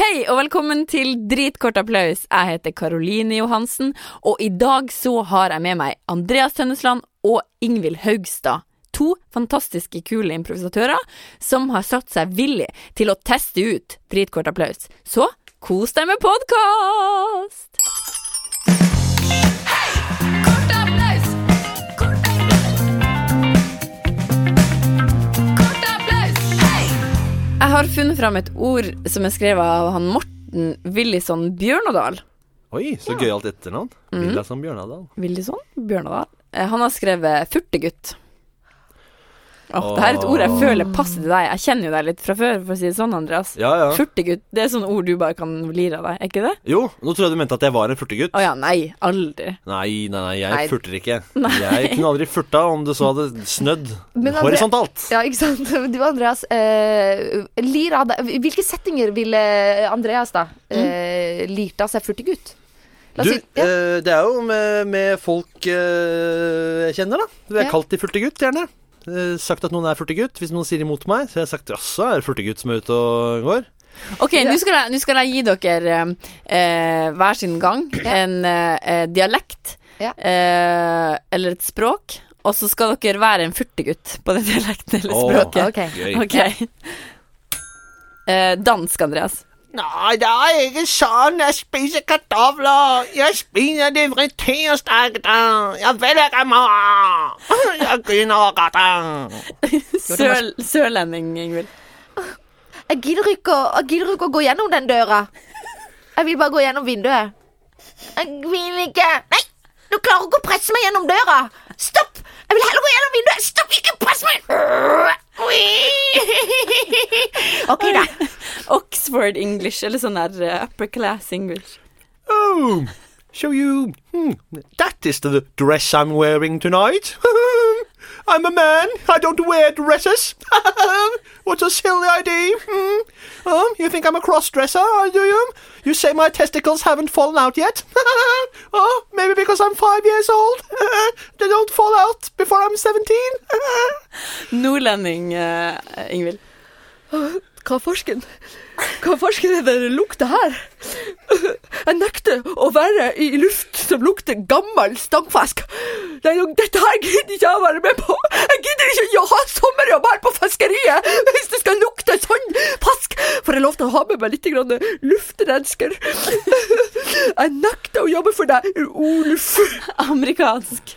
Hei og velkommen til Dritkort applaus. Jeg heter Karoline Johansen, og i dag så har jeg med meg Andreas Tønnesland og Ingvild Haugstad. To fantastiske kule improvisatører som har satt seg villig til å teste ut Dritkort applaus. Så kos deg med podkast! Jeg har funnet fram et ord som er skrevet av han Morten Willisson Bjørnadal. Oi, så gøyalt etternavn. Mm. Villa som Bjørnadal. Willisson Bjørnadal. Eh, Han har skrevet furtegutt. Åh, det her er et ord jeg føler passer til deg. Jeg kjenner jo deg litt fra før, for å si det sånn, Andreas. Ja, ja. Furtegutt, det er sånne ord du bare kan lire av deg, er ikke det? Jo, nå tror jeg du mente at jeg var en furtegutt. Å ja, nei, aldri. Nei, nei, nei, jeg Nei. furter ikke. Nei. Jeg kunne aldri furta om det så hadde snødd Andre- horisontalt. Ja, ikke sant. Du Andreas, eh, lir av deg Hvilke settinger ville Andreas da eh, lirt av seg furtegutt? La Du, si ja. eh, det er jo med, med folk eh, jeg kjenner, da. Du er Ja. kalt de furtegutt, gjerne. Eh, sagt at noen er furtegutt. Hvis noen sier imot meg, så har jeg sagt jaså, er det furtegutt som er ute og går? Ok, nå skal, jeg- nå skal jeg gi dere eh, hver sin gang en eh, dialekt Ja. eh, eller et språk, og så skal dere være en furtegutt på den dialekten eller Åh. språket. Ok. okay. Ok. Eh, dansk, Andreas. Nei, det er ikke sånn. Jeg spiser kartofler. Jeg spiser det frityrstekt. Jeg vil ikke mat. Jeg begynner å gråte. Søl, sørlending, Ingvild. Jeg gidder ikke, å- å gå gjennom den døra. Jeg vil bare gå gjennom vinduet. Jeg vil ikke Nei! Du klarer ikke å presse meg gjennom døra. Stopp! Jeg vil heller gå gjennom vinduet. Oxford English, eller sånn der eh, upper class English. Oh, so you. Hmm, that is the dress I'm wearing tonight. I'm a man. I don't wear dresses. what a silly idea. Hmm. Oh, you think I'm a cross-dresser, do you? You say my testicles haven't fallen out yet? oh, maybe because I'm five years old. they don't fall out before I'm 17. Nordlending, eh, Ingvild. Hva farsken? Hva farsken er det det lukter her? Jeg nekter å være i luft som lukter gammel stangfisk. Nei, dette her gidder ikke jeg å være med på. Jeg gidder ikke å ha sommerjobb her på fiskeriet hvis det skal lukte sånn fisk. For jeg lovte å ha med meg litt luftrensker. Jeg nekter å jobbe for deg, Oluf. Amerikansk.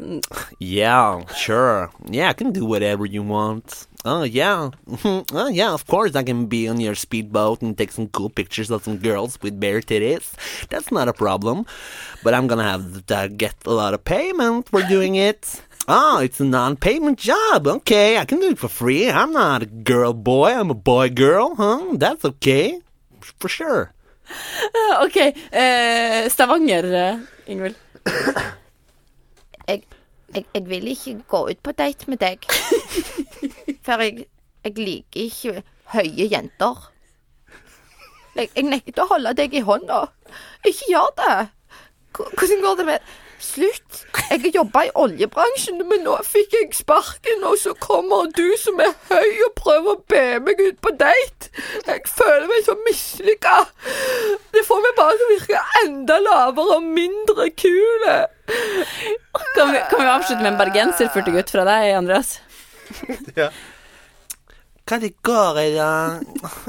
Yeah, sure. Yeah, I can do whatever you want. Oh, yeah. oh, yeah, of course I can be on your speedboat and take some cool pictures of some girls with bare titties. That's not a problem. But I'm gonna have to uh, get a lot of payment for doing it. Oh, it's a non-payment job. Okay, I can do it for free. I'm not a girl boy. I'm a boy girl. Huh? That's okay. For sure. Ok, eh, Stavanger, eh, Ingvild. jeg, jeg, jeg vil ikke gå ut på date med deg. For jeg, jeg liker ikke høye jenter. Jeg, jeg nekter å holde deg i hånda. Ikke gjør det. Hvordan går det med Slutt. Jeg har jobba i oljebransjen, men nå fikk jeg sparken, og så kommer du som er høy og prøver å be meg ut på date. Jeg føler meg så mislykka. Det får meg bare til å virke enda lavere og mindre kule. Kan vi, kan vi avslutte med en bergenserfurtegutt fra deg, Andreas? Hva det går i, da?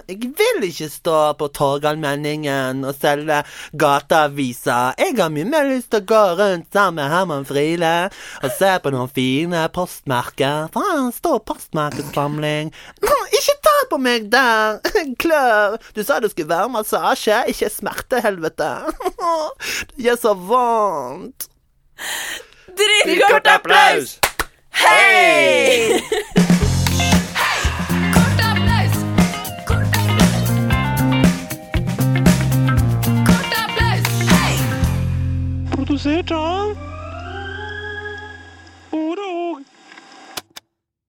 Jeg vil ikke stå på Torgallmenningen og selge gateaviser. Jeg har mye mer lyst til å gå rundt sammen med Herman Friele og se på noen fine postmerker. Har en stor postmerkesamling. Ikke ta på meg der! Klør! Du sa det skulle være massasje, ikke smertehelvete. Det gjør så vondt. Dritkort applaus! Hei! Produsert av